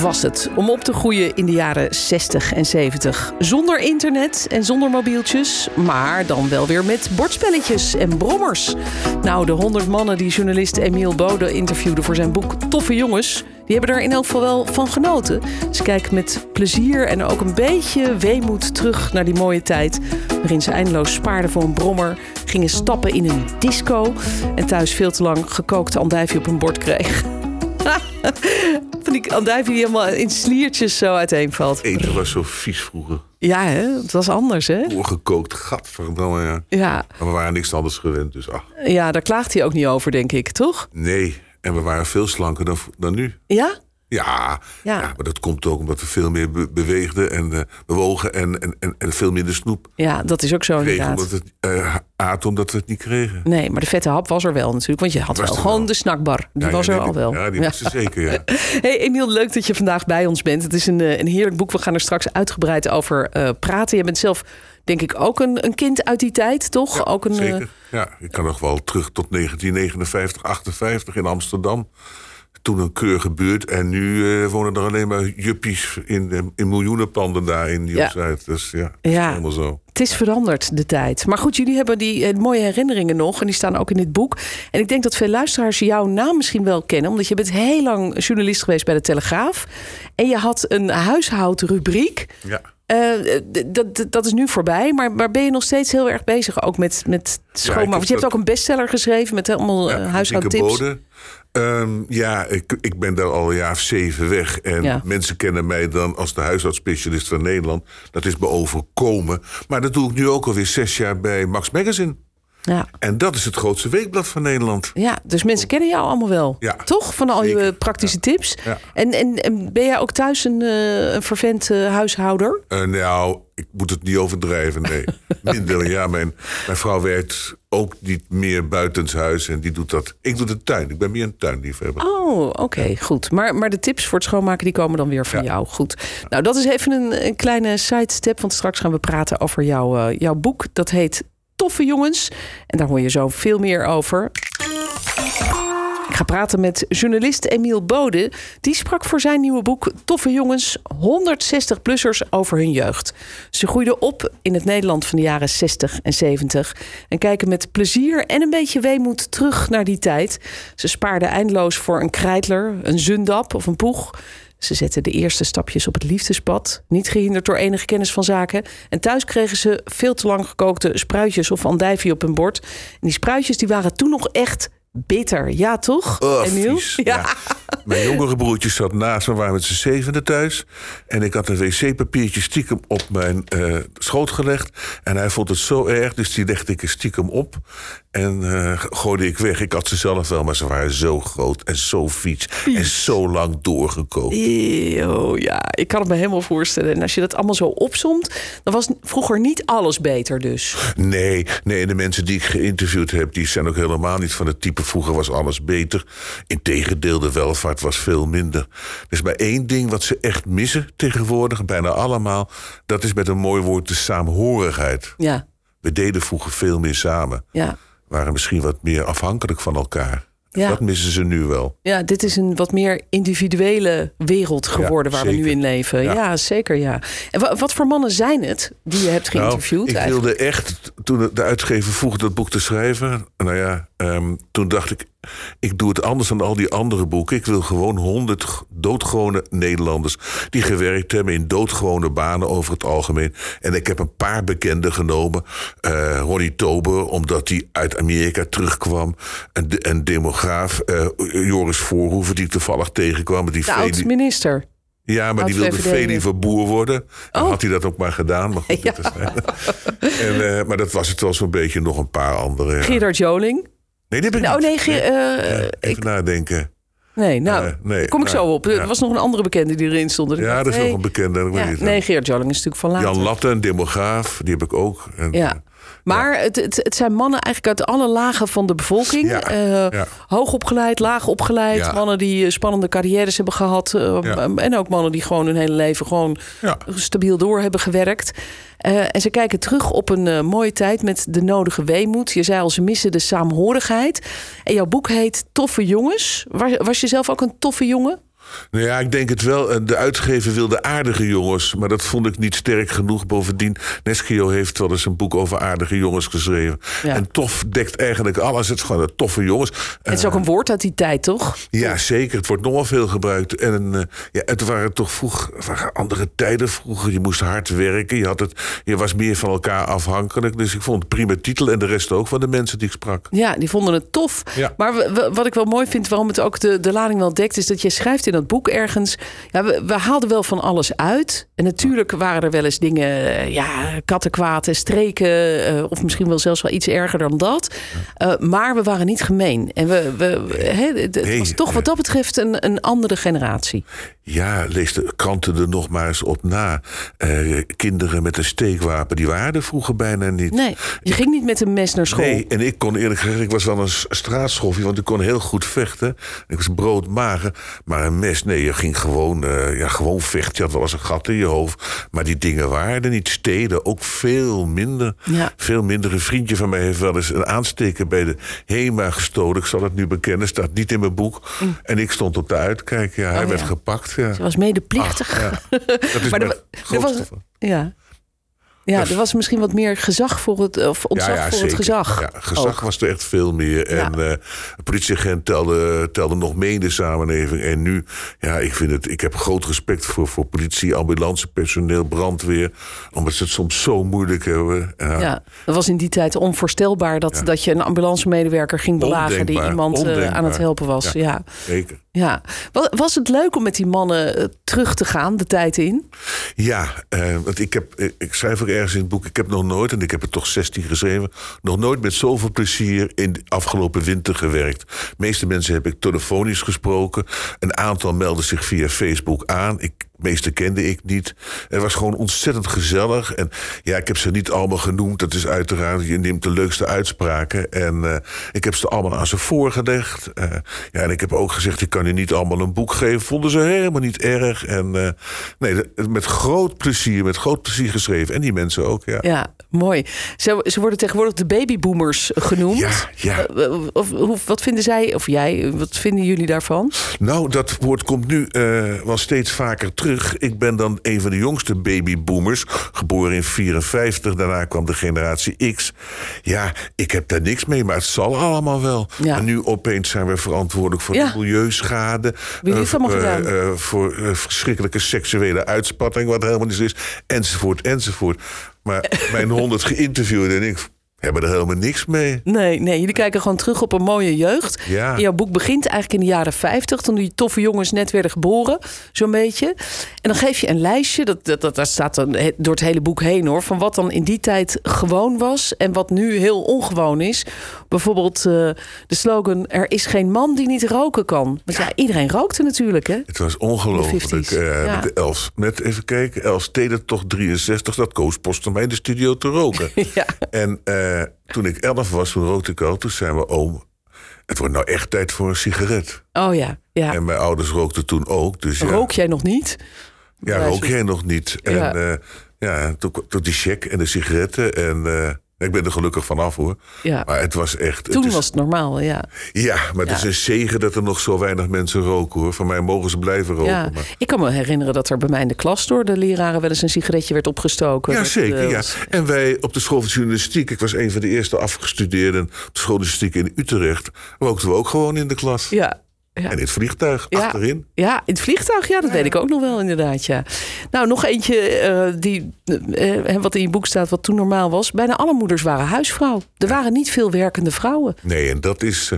Was het om op te groeien in de jaren 60 en 70? Zonder internet en zonder mobieltjes, maar dan wel weer met bordspelletjes en brommers. Nou, de 100 mannen die journalist Emiel Bode interviewde voor zijn boek Toffe Jongens, die hebben er in elk geval wel van genoten. Ze kijken met plezier en ook een beetje weemoed terug naar die mooie tijd. Waarin ze eindeloos spaarden voor een brommer, gingen stappen in een disco en thuis veel te lang gekookte andijvie op hun bord kreeg. Van die andijvie die helemaal in sliertjes zo uiteenvalt. Eten was zo vies vroeger. Ja, hè? het was anders, hè? Voorgekookt, gadverdamme, ja. Ja. Maar we waren niks anders gewend, dus ach. ja, daar klaagt hij ook niet over, denk ik, toch? Nee, en we waren veel slanker dan, dan nu. Ja? Ja, Ja. ja. maar dat komt ook omdat we veel meer be- beweegden en eh, bewogen en, en, en, en veel minder snoep Ja, dat is ook zo kregen. inderdaad. Omdat het, aten omdat we het niet kregen. Nee, maar de vette hap was er wel natuurlijk. Want je had wel gewoon wel. de snackbar. Die Ja, was ja, er nee, al die- wel. Ja, die was er zeker, ja. Hey Emiel, leuk dat je vandaag bij ons bent. Het is een, eh, een heerlijk boek. We gaan er straks uitgebreid over praten. Je bent zelf, denk ik, ook een, een kind uit die tijd, toch? Ja, ook een, zeker. Ja, ik kan nog wel terug tot 1959, 58 in Amsterdam. Toen een keurige buurt. En nu eh, wonen er alleen maar juppies in, eh, in miljoenen panden daar in Ja. Nieuw-Zuid. Dus ja, het is Ja. helemaal zo. Het is veranderd, de tijd. Maar goed, jullie hebben die eh, mooie herinneringen nog. En die staan ook in dit boek. En ik denk dat veel luisteraars jouw naam misschien wel kennen. Omdat je bent heel lang journalist geweest bij de Telegraaf. En je had een huishoudrubriek. Ja. Dat, dat- is nu voorbij. Maar, maar ben je nog steeds heel erg bezig ook met, met schoonmaken? Want je hebt ook een bestseller geschreven met allemaal Ja, huishoudtips. Ehm, ja, ik, ik ben daar al een jaar of zeven weg. En Ja. mensen kennen mij dan als de huishoudspecialist van Nederland. Dat is me overkomen. Maar dat doe ik nu ook alweer zes jaar bij Max Magazine. Ja. En dat is het grootste weekblad van Nederland. Ja, dus mensen kennen jou allemaal wel. Ja, Toch? Van al je praktische tips. Ja. En, en, en ben jij ook thuis een, eh, een vervent eh, huishouder? Eh, nou, ik moet het niet overdrijven, nee. Minder, ja. Mijn, mijn vrouw werkt ook niet meer buitenshuis en die doet dat. Ik doe de tuin, ik ben meer een tuinliefhebber. Oh, oké, goed. Maar, maar de tips voor het schoonmaken die komen dan weer van Ja. jou. Goed. Nou, dat is even een, een kleine sidestep. Want straks gaan we praten over jouw, eh, jouw boek. Dat heet Toffe Jongens. En daar hoor je zo veel meer over. Ik ga praten met journalist Emiel Bode. Die sprak voor zijn nieuwe boek Toffe Jongens 160-plussers over hun jeugd. Ze groeiden op in het Nederland van de jaren 60 en 70 en kijken met plezier en een beetje weemoed terug naar die tijd. Ze spaarden eindeloos voor een krijtler, een zundap of een poeg. Ze zetten de eerste stapjes op het liefdespad, niet gehinderd door enige kennis van zaken. En thuis kregen ze veel te lang gekookte spruitjes of andijvie op hun bord. En die spruitjes die waren toen nog echt bitter, ja toch? Oh, Emiel? Ja. Mijn jongere broertje zat naast me, waren met z'n zevende thuis. En ik had een wc-papiertje stiekem op mijn eh, schoot gelegd. En hij vond het zo erg, dus die legde ik er stiekem op. En eh, gooide ik weg. Ik had ze zelf wel, maar ze waren zo groot en zo vies. En zo lang doorgekookt. Eeuw, ja, ik kan het me helemaal voorstellen. En als je dat allemaal zo opzomt, dan was vroeger niet alles beter dus. Nee, nee, en de mensen die ik geïnterviewd heb, die zijn ook helemaal niet van het type vroeger was alles beter. Integendeel, de welvaart was veel minder. Er is maar één ding wat ze echt missen tegenwoordig, bijna allemaal. Dat is met een mooi woord de saamhorigheid. Ja, We deden vroeger veel meer samen. ja. Waren misschien wat meer afhankelijk van elkaar. Ja. Dat missen ze nu wel. Ja, dit is een wat meer individuele wereld geworden Ja, waar we nu in leven. Ja, Ja. zeker ja. En wa- wat voor mannen zijn het die je hebt geïnterviewd Nou, ik eigenlijk? wilde echt, toen de uitgever vroeg dat boek te schrijven... nou ja, ehm, toen dacht ik, ik doe het anders dan al die andere boeken. Ik wil gewoon honderd doodgewone Nederlanders... die gewerkt hebben in doodgewone banen over het algemeen. En ik heb een paar bekenden genomen. Eh, Ronnie Tober, omdat hij uit Amerika terugkwam. Een, de- een demograaf, eh, Joris Voorhoeven, die ik toevallig tegenkwam. Die De oud-minister. Ja, maar die wilde Oud-VVD. Feli voor boer worden. En Oh. had hij dat ook maar gedaan. Maar, goed, Ja. is- en, eh, maar dat was het wel zo'n beetje nog een paar andere. ja. Gerard Joling. Nee, dit heb ik Oh niet. nee, Ge- eh, Ja, even ik, nadenken. nee, nou, Eh, nee, kom ik nou, zo op. Er ja. was nog een andere bekende die erin stond. Ja, dat is hey, nog een bekende. ik weet ja, niet. nee, Gerard Joling is natuurlijk van later. Jan Latte, een demograaf, die heb ik ook. En, Ja. Maar het, het, het zijn mannen eigenlijk uit alle lagen van de bevolking. Eh. Hoog opgeleid, laag opgeleid. Mannen die eh, spannende carrières hebben gehad. eh. En ook mannen die gewoon hun hele leven gewoon stabiel door hebben gewerkt. En ze kijken terug op een mooie tijd met de nodige weemoed. Je zei al, ze missen de saamhorigheid. En jouw boek heet Toffe Jongens. Was, was je zelf ook een toffe jongen? Nou ja, ik denk het wel. Eh, De uitgever wilde aardige jongens, maar dat vond ik niet sterk genoeg. Bovendien, Neschio heeft wel eens een boek over aardige jongens geschreven. Ja. En tof dekt eigenlijk alles. Het is gewoon een toffe jongens. Het is ook een woord uit die tijd, toch? Ja, zeker. Het wordt nogal veel gebruikt. En eh, ja, het waren toch vroeg, waren andere tijden vroeger. Je moest hard werken. Je, had het, je was meer van elkaar afhankelijk. Dus ik vond het prima titel. En de rest ook van de mensen die ik sprak. Ja, die vonden het tof. Ja. Maar wat ik wel mooi vind, waarom het ook de, de lading wel dekt, is dat je schrijft in dat boek ergens. Ja, we, we haalden wel van alles uit. En natuurlijk waren er wel eens dingen, eh, ja, kattenkwaad en streken. eh, of misschien wel zelfs wel iets erger dan dat. Eh, maar we waren niet gemeen. En we, we, hè, het was toch wat dat betreft een, een andere generatie. Ja, lees de kranten er nog maar eens op na. Eh, kinderen met een steekwapen, die waren er vroeger bijna niet. Nee, je ging niet met een mes naar school. Nee, en ik kon eerlijk gezegd, ik was wel een straatschoffie, want ik kon heel goed vechten. Ik was broodmager, maar een mes, nee, je ging gewoon, eh, ja, gewoon vechten. Je had wel eens een gat in je hoofd, maar die dingen waren er niet. Steden ook veel minder. Ja. Veel minder. Een vriendje van mij heeft wel eens een aansteker bij de HEMA gestolen. Ik zal het nu bekennen, staat niet in mijn boek. En ik stond op de uitkijk, ja, hij Mm. Oh, werd ja. gepakt. Ja. Je was medeplichtig. Ja. Dat is Maar er er was-. Ja. Ja, er was misschien wat meer gezag voor het, of ontzag voor het gezag. Ja, gezag ook. was er echt veel meer. En eh een politieagent telde, telde nog mee in de samenleving. En nu, ja, ik vind het, ik heb groot respect voor, voor politie, ambulancepersoneel, brandweer. Omdat ze het soms zo moeilijk hebben. Ja, dat was in die tijd onvoorstelbaar dat, dat je een ambulancemedewerker ging belagen die iemand eh, aan het helpen was. Ja. Ja. Ja. Was het leuk om met die mannen eh, terug te gaan, de tijd in? Ja, eh, want ik, heb, ik, ik schrijf ook ergens in het boek... ik heb nog nooit, en ik heb het toch 16 geschreven... nog nooit met zoveel plezier in de afgelopen winter gewerkt. De meeste mensen heb ik telefonisch gesproken. Een aantal meldden zich via Facebook aan. Ik, meeste kende ik niet. Het was gewoon ontzettend gezellig. En ja, ik heb ze niet allemaal genoemd. Dat is uiteraard, je neemt de leukste uitspraken. En eh, ik heb ze allemaal aan ze voorgelegd. Eh, ja, en ik heb ook gezegd, ik kan je niet allemaal een boek geven. Vonden ze helemaal niet erg. En eh, nee, met groot plezier, met groot plezier geschreven. En die mensen ook, ja. Ja, mooi. Ze, ze worden tegenwoordig de babyboomers genoemd. Ja, ja. Of, hoe, wat vinden zij, of jij, wat vinden jullie daarvan? Nou, dat woord komt nu wel steeds vaker terug. Ik ben dan een van de jongste babyboomers. Geboren in 54, daarna kwam de generatie X. Ja, ik heb daar niks mee, maar het zal allemaal wel. Ja. En nu opeens zijn we verantwoordelijk voor Ja. de milieuschade. Gedaan? eh, voor verschrikkelijke seksuele uitspatting, wat helemaal niet is. Enzovoort, enzovoort. Maar mijn honderd geïnterviewden en ik hebben er helemaal niks mee. Nee, nee, jullie kijken gewoon terug op een mooie jeugd. Ja. En jouw boek begint eigenlijk in de jaren 50, toen die toffe jongens net werden geboren, zo'n beetje. En dan geef je een lijstje, dat, dat, dat, dat staat dan door het hele boek heen hoor, van wat dan in die tijd gewoon was en wat nu heel ongewoon is. Bijvoorbeeld eh, de slogan: Er is geen man die niet roken kan. Want ja, iedereen rookte natuurlijk, hè? Het was ongelooflijk. De 50s, eh, ja. Met Els, met even kijken, Els Teder toch 63, dat Koos postte mij in de studio te roken. Ja. En eh, toen ik 11 was, toen rookte ik al, toen zei mijn oom, het wordt nou echt tijd voor een sigaret. Oh ja, ja. En mijn ouders rookten toen ook. Dus ja, Rook jij nog niet? ja, Ja, rook jij nog niet. En Ja. ja, ja toen, toen die check en de sigaretten. En eh, ik ben er gelukkig vanaf hoor. Ja. Maar het was echt... Toen het is, was het normaal, ja. Ja, maar het is een zegen dat er nog zo weinig mensen roken hoor. Van mij mogen ze blijven roken. ja. Maar... Ik kan me herinneren dat er bij mij in de klas door de leraren wel eens een sigaretje werd opgestoken. Ja, zeker. eh, Ja. En wij op de school van journalistiek, ik was een van de eerste afgestudeerden op de school van journalistiek in Utrecht, rookten we ook gewoon in de klas. ja. Ja. En in het vliegtuig, Ja. achterin. Ja, in het vliegtuig, ja, dat weet ik ook nog wel inderdaad, ja. Nou, nog eentje eh, die, eh, wat in je boek staat, wat toen normaal was. Bijna alle moeders waren huisvrouw. Er waren niet veel werkende vrouwen. Nee, en dat is.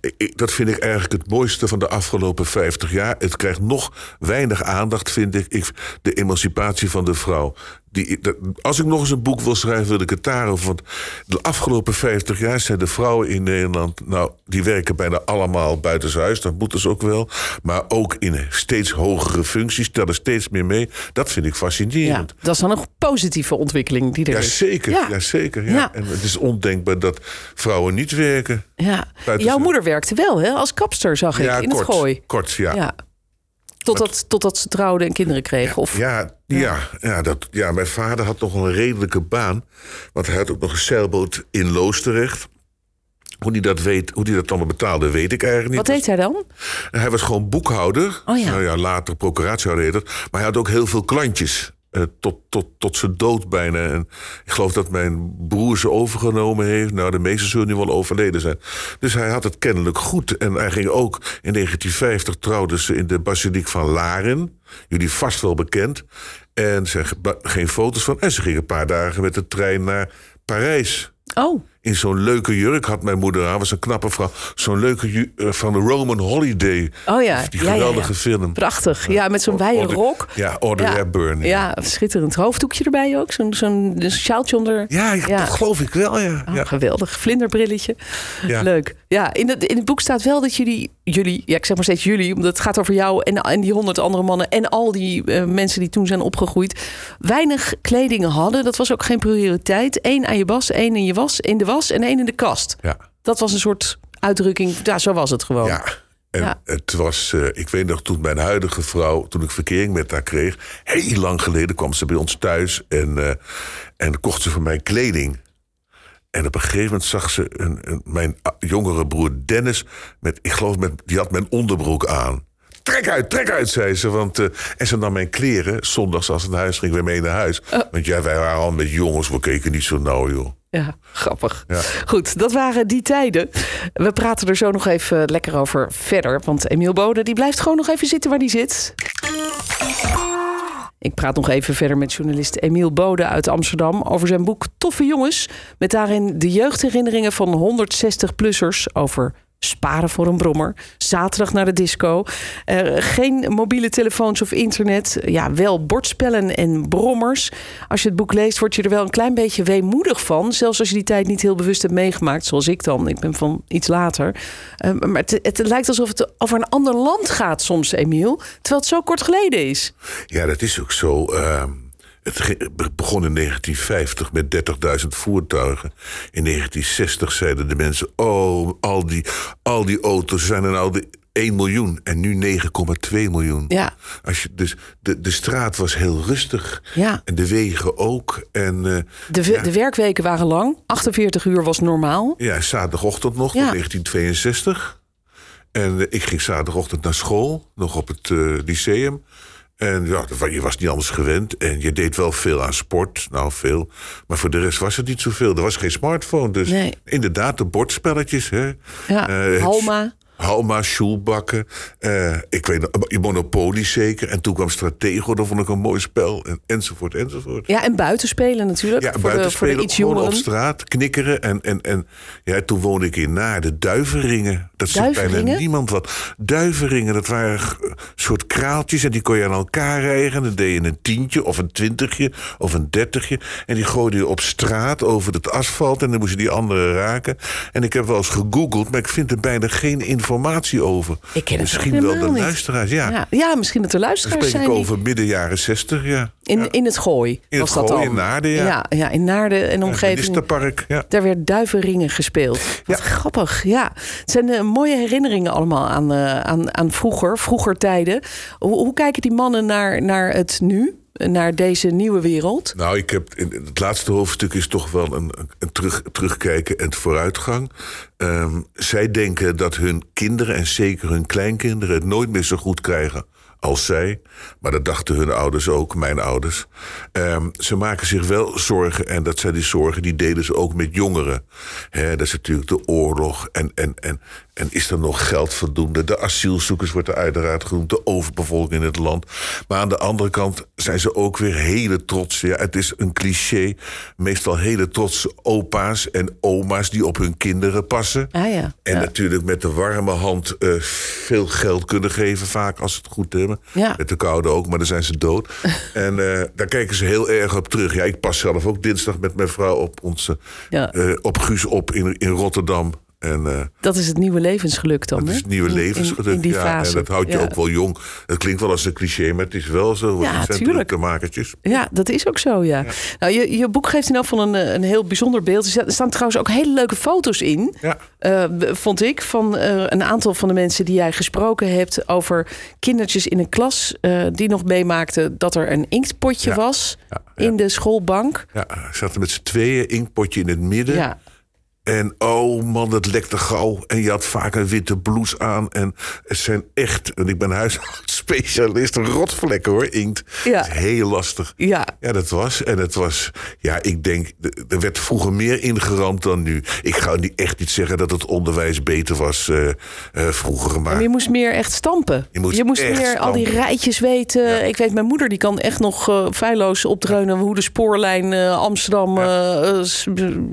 eh, ik- dat vind ik eigenlijk het mooiste van de afgelopen 50 jaar. Het krijgt nog weinig aandacht, vind ik. ik. De emancipatie van de vrouw. Die, dat- als ik nog eens een boek wil schrijven, wil ik het daarover. Want de afgelopen 50 jaar zijn de vrouwen in Nederland. Nou, die werken bijna allemaal buitenshuis. Dat moeten ze ook wel. Maar ook in steeds hogere functies. Tellen steeds meer mee. Dat vind ik Ja, fascinerend. dat is dan een positieve ontwikkeling die er Ja, is. zeker. Ja. Ja. zeker ja. Ja. En het is ondenkbaar dat vrouwen niet werken. Ja. Buiten Jouw moeder werkte wel, hè? Als kapster, zag ik, in kort. het gooi. Kort, ja. Totdat, totdat ze trouwden en kinderen kregen. Of, Ja, ja, ja, dat, ja, mijn vader had nog een redelijke baan. Want hij had ook nog een zeilboot in Loosdrecht. Hoe die dat, weet, hoe die dat allemaal betaalde, weet ik eigenlijk niet. Wat deed hij dan? Hij was gewoon boekhouder. Oh ja. Nou ja, later procuratiehouder. Maar hij had ook heel veel klantjes. Eh, tot, tot, tot zijn dood bijna. En ik geloof dat mijn broer ze overgenomen heeft. Nou, de meeste zullen nu wel overleden zijn. Dus hij had het kennelijk goed. En hij ging ook in 1950 trouwden ze in de basiliek van Laren. Jullie vast wel bekend. En ze geen foto's van. En ze gingen een paar dagen met de trein naar Parijs Oh, in zo'n leuke jurk had mijn moeder aan. Was een knappe vrouw. Zo'n leuke eh, van de Roman Holiday. Oh ja, Die ja, geweldige ja. film. prachtig. Ja, met zo'n wijde rok. Ja, Audrey Hepburn. Ja, schitterend. Hoofddoekje erbij ook. Zo'n zo'n sjaaltje onder. Ja, dat geloof ik wel, ja. Oh. Geweldig. Vlinderbrilletje. Ja. Leuk. Ja, in het, in het boek staat wel dat jullie, jullie, ja, ik zeg maar steeds jullie, omdat het gaat over jou en, en die honderd andere mannen en al die eh, mensen die toen zijn opgegroeid, weinig kleding hadden. Dat was ook geen prioriteit. Eén aan je was, één in je was, in de was en één in de kast. Ja. Dat was een soort uitdrukking. Ja, zo was het gewoon. Ja. En Ja. het was, eh, ik weet nog, toen mijn huidige vrouw, toen ik verkering met haar kreeg, heel lang geleden kwam ze bij ons thuis en, eh, en kocht ze voor mij kleding. En op een gegeven moment zag ze een, een- mijn jongere broer Dennis, met, ik geloof, met, die had mijn onderbroek aan. Trek uit, trek uit, zei ze. Want, eh, en ze nam mijn kleren, zondags als ze naar huis ging, weer mee naar huis. Want ja, wij waren al met jongens, we keken niet zo nauw, joh. Ja, grappig. Ja. Goed, dat waren die tijden. We praten er zo nog even lekker over verder. Want Emiel Bode die blijft gewoon nog even zitten waar hij zit. Ik praat nog even verder met journalist Emiel Bode uit Amsterdam over zijn boek Toffe Jongens. Met daarin de jeugdherinneringen van 160-plussers over sparen voor een brommer. Zaterdag naar de disco. Eh, geen mobiele telefoons of internet. Ja, wel bordspellen en brommers. Als je het boek leest, word je er wel een klein beetje weemoedig van. Zelfs als je die tijd niet heel bewust hebt meegemaakt, zoals ik dan. Ik ben van iets later. Eh, maar het, het lijkt alsof het over een ander land gaat soms, Emiel. Terwijl het zo kort geleden is. Ja, dat is ook zo. ehm, het begon in 1950 met 30.000 voertuigen. In 1960 zeiden de mensen: Oh, al die, al die auto's zijn er nou de 1 miljoen. En nu 9,2 miljoen. Ja. Als je, dus de, de straat was heel rustig. Ja. En de wegen ook. En eh, De, de werkweken waren lang. 48 uur was normaal. ja, zaterdagochtend nog, Ja. tot 1962. En eh, ik ging zaterdagochtend naar school, nog op het eh, lyceum. En ja, je was niet anders gewend. En je deed wel veel aan sport. Nou, veel. Maar voor de rest was het niet zoveel. Er was geen smartphone. Dus Nee. inderdaad, de bordspelletjes. Hè. Ja, Eh, Halma. Halma, Sjoelbakken. eh, ik weet je Monopoly zeker. En toen kwam Stratego, dat vond ik een mooi spel. En, enzovoort, enzovoort. Ja, en buitenspelen natuurlijk. Ja, voor, buiten de, voor de spelen, iets gewoon jongeren. op straat, knikkeren. En, en, en ja, toen woonde ik in Naarden, Duivenringen. Dat zegt bijna niemand wat. Duivenringen, dat waren soort kraaltjes en die kon je aan elkaar rijgen. Dan deed je een tientje of een twintigje of een dertigje. En die gooide je op straat over het asfalt en dan moest je die anderen raken. En ik heb wel eens gegoogeld, maar ik vind er bijna geen informatie over. Ik ken Misschien wel de niet. luisteraars, ja. Ja, ja, misschien dat Dan luisteraars spreek ik die- over midden jaren zestig, ja. In, in het gooi In was het dat Gooi, dan. in Naarden, ja. ja. Ja, in Naarden en omgeving. Ministerpark, ja. Daar werd duivenringen gespeeld. Wat Ja. grappig, ja. Het zijn eh, mooie herinneringen allemaal aan, eh, aan, aan vroeger, vroeger tijden. Hoe, hoe kijken die mannen naar, naar het nu? Naar deze nieuwe wereld? Nou, ik heb het laatste hoofdstuk is toch wel een, een terug, terugkijken en vooruitgang. Ehm, zij denken dat hun kinderen en zeker hun kleinkinderen het nooit meer zo goed krijgen als zij. Maar dat dachten hun ouders ook, mijn ouders. Ehm, ze maken zich wel zorgen en dat zijn die zorgen die delen ze ook met jongeren. Dat is natuurlijk de oorlog en, en, en, En is er nog geld voldoende? De asielzoekers wordt er uiteraard genoemd, de overbevolking in het land. Maar aan de andere kant zijn ze ook weer hele trots. Ja, het is een cliché. Meestal hele trotse opa's en oma's die op hun kinderen passen. Ah, ja. En Ja. natuurlijk met de warme hand eh, veel geld kunnen geven, vaak als ze het goed hebben. Ja. Met de koude ook, maar dan zijn ze dood. en eh, daar kijken ze heel erg op terug. Ja, ik pas zelf ook dinsdag met mijn vrouw op onze eh, op Guus op in, in Rotterdam. En eh, Dat is het nieuwe levensgeluk dan. dat is het nieuwe In- levensgeluk. In, die ja, fase. en dat houdt je Ja. ook wel jong. Het klinkt wel als een cliché, maar het is wel zo. Ja, Het zijn tuurlijk. druktemakertjes. Ja, dat is ook zo, ja. Nou, je, je boek geeft in elk geval een, eh, een heel bijzonder beeld. Er sta- staan trouwens ook hele leuke foto's in. Ja. eh, vond ik, van een aantal van de mensen die jij gesproken hebt over kindertjes in een klas die nog meemaakten dat er een inktpotje was in de schoolbank. Ja, ze zaten met z'n tweeën, inkpotje in het midden. Ja, En oh man, dat lekte gauw. En je had vaak een witte blouse aan. En het zijn echt, en ik ben huishoudspecialist, rotvlekken hoor, inkt. Ja. Is heel lastig. ja. Ja, dat was. En het was, ja, ik denk, er werd vroeger meer ingeramd dan nu. Ik ga niet, echt niet zeggen dat het onderwijs beter was eh, eh, vroeger. Maar Maar je moest meer echt stampen. Je moest echt meer al die rijtjes weten. Ik weet, mijn moeder die kan echt nog eh feilloos opdreunen hoe de spoorlijn eh, Amsterdam eh, eh, s-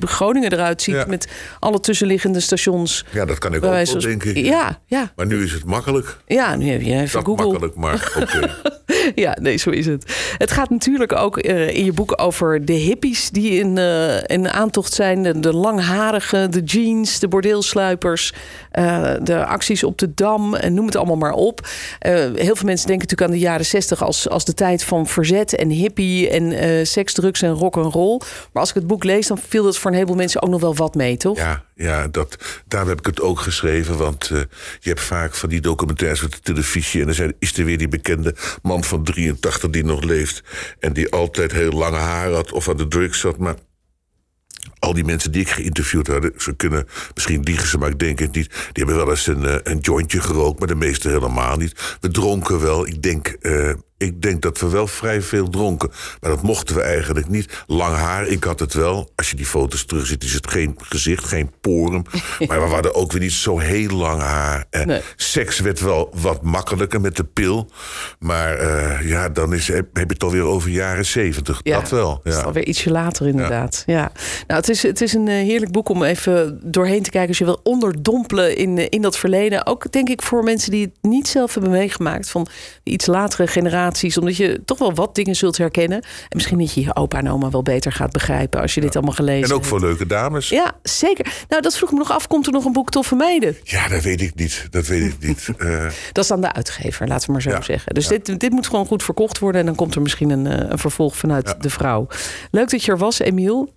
Groningen eruit ziet. Met alle tussenliggende stations. ja, dat kan ik ook wel, denk ik. Ja, ja, Maar nu is het makkelijk. ja. Nu heb je even Dat Google. makkelijk, maar oké. Ja, nee, zo is het. Het gaat natuurlijk ook eh, in je boek over de hippies die in, eh, in aantocht zijn. De, de langharigen, de jeans, de bordeelsluipers, eh, de acties op de Dam en noem het allemaal maar op. Heel veel mensen denken natuurlijk aan de jaren zestig als, als de tijd van verzet en hippie en seks, drugs en rock and roll. Maar als ik het boek lees, dan viel dat voor een heleboel mensen ook nog wel wat mee, toch? Ja, ja dat, daarom heb ik het ook geschreven. Want eh, je hebt vaak van die documentaires op de televisie. En dan zijn, is er weer die bekende man van 83 die nog leeft. En die altijd heel lange haar had of aan de drugs zat. Maar al die mensen die ik geïnterviewd had, ze kunnen misschien liegen ze, maar ik denk het niet. Die hebben wel eens een, eh, een jointje gerookt, maar de meeste helemaal niet. We dronken wel. Ik denk, eh, ik denk dat we wel vrij veel dronken. Maar dat mochten we eigenlijk niet. Lang haar, ik had het wel. Als je die foto's terugziet, is het geen gezicht, geen poren. maar we hadden ook weer niet zo heel lang haar. Nee. Seks werd wel wat makkelijker met de pil. Maar eh, ja, dan is, heb, heb je het alweer over jaren zeventig. Dat wel. Dat is Ja. alweer ietsje later inderdaad. Ja. Nou, het is, het is een eh, heerlijk boek om even doorheen te kijken... als je wil onderdompelen in, eh, in dat verleden. Ook denk ik voor mensen die het niet zelf hebben meegemaakt... van iets latere generaties. Omdat je toch wel wat dingen zult herkennen. En misschien dat je je opa en oma wel beter gaat begrijpen... als je dit allemaal gelezen En ook voor hebt. leuke dames. Ja, zeker. Nou, dat vroeg me nog af. Komt er nog een boek Toffe Meiden? Ja, dat weet ik niet. Dat weet ik niet. Eh, Dat is dan de uitgever, laten we maar zo Ja, zeggen. Dus dit, dit moet gewoon goed verkocht worden. En dan komt er misschien een, een vervolg vanuit de vrouw. Leuk dat je er was, Emiel.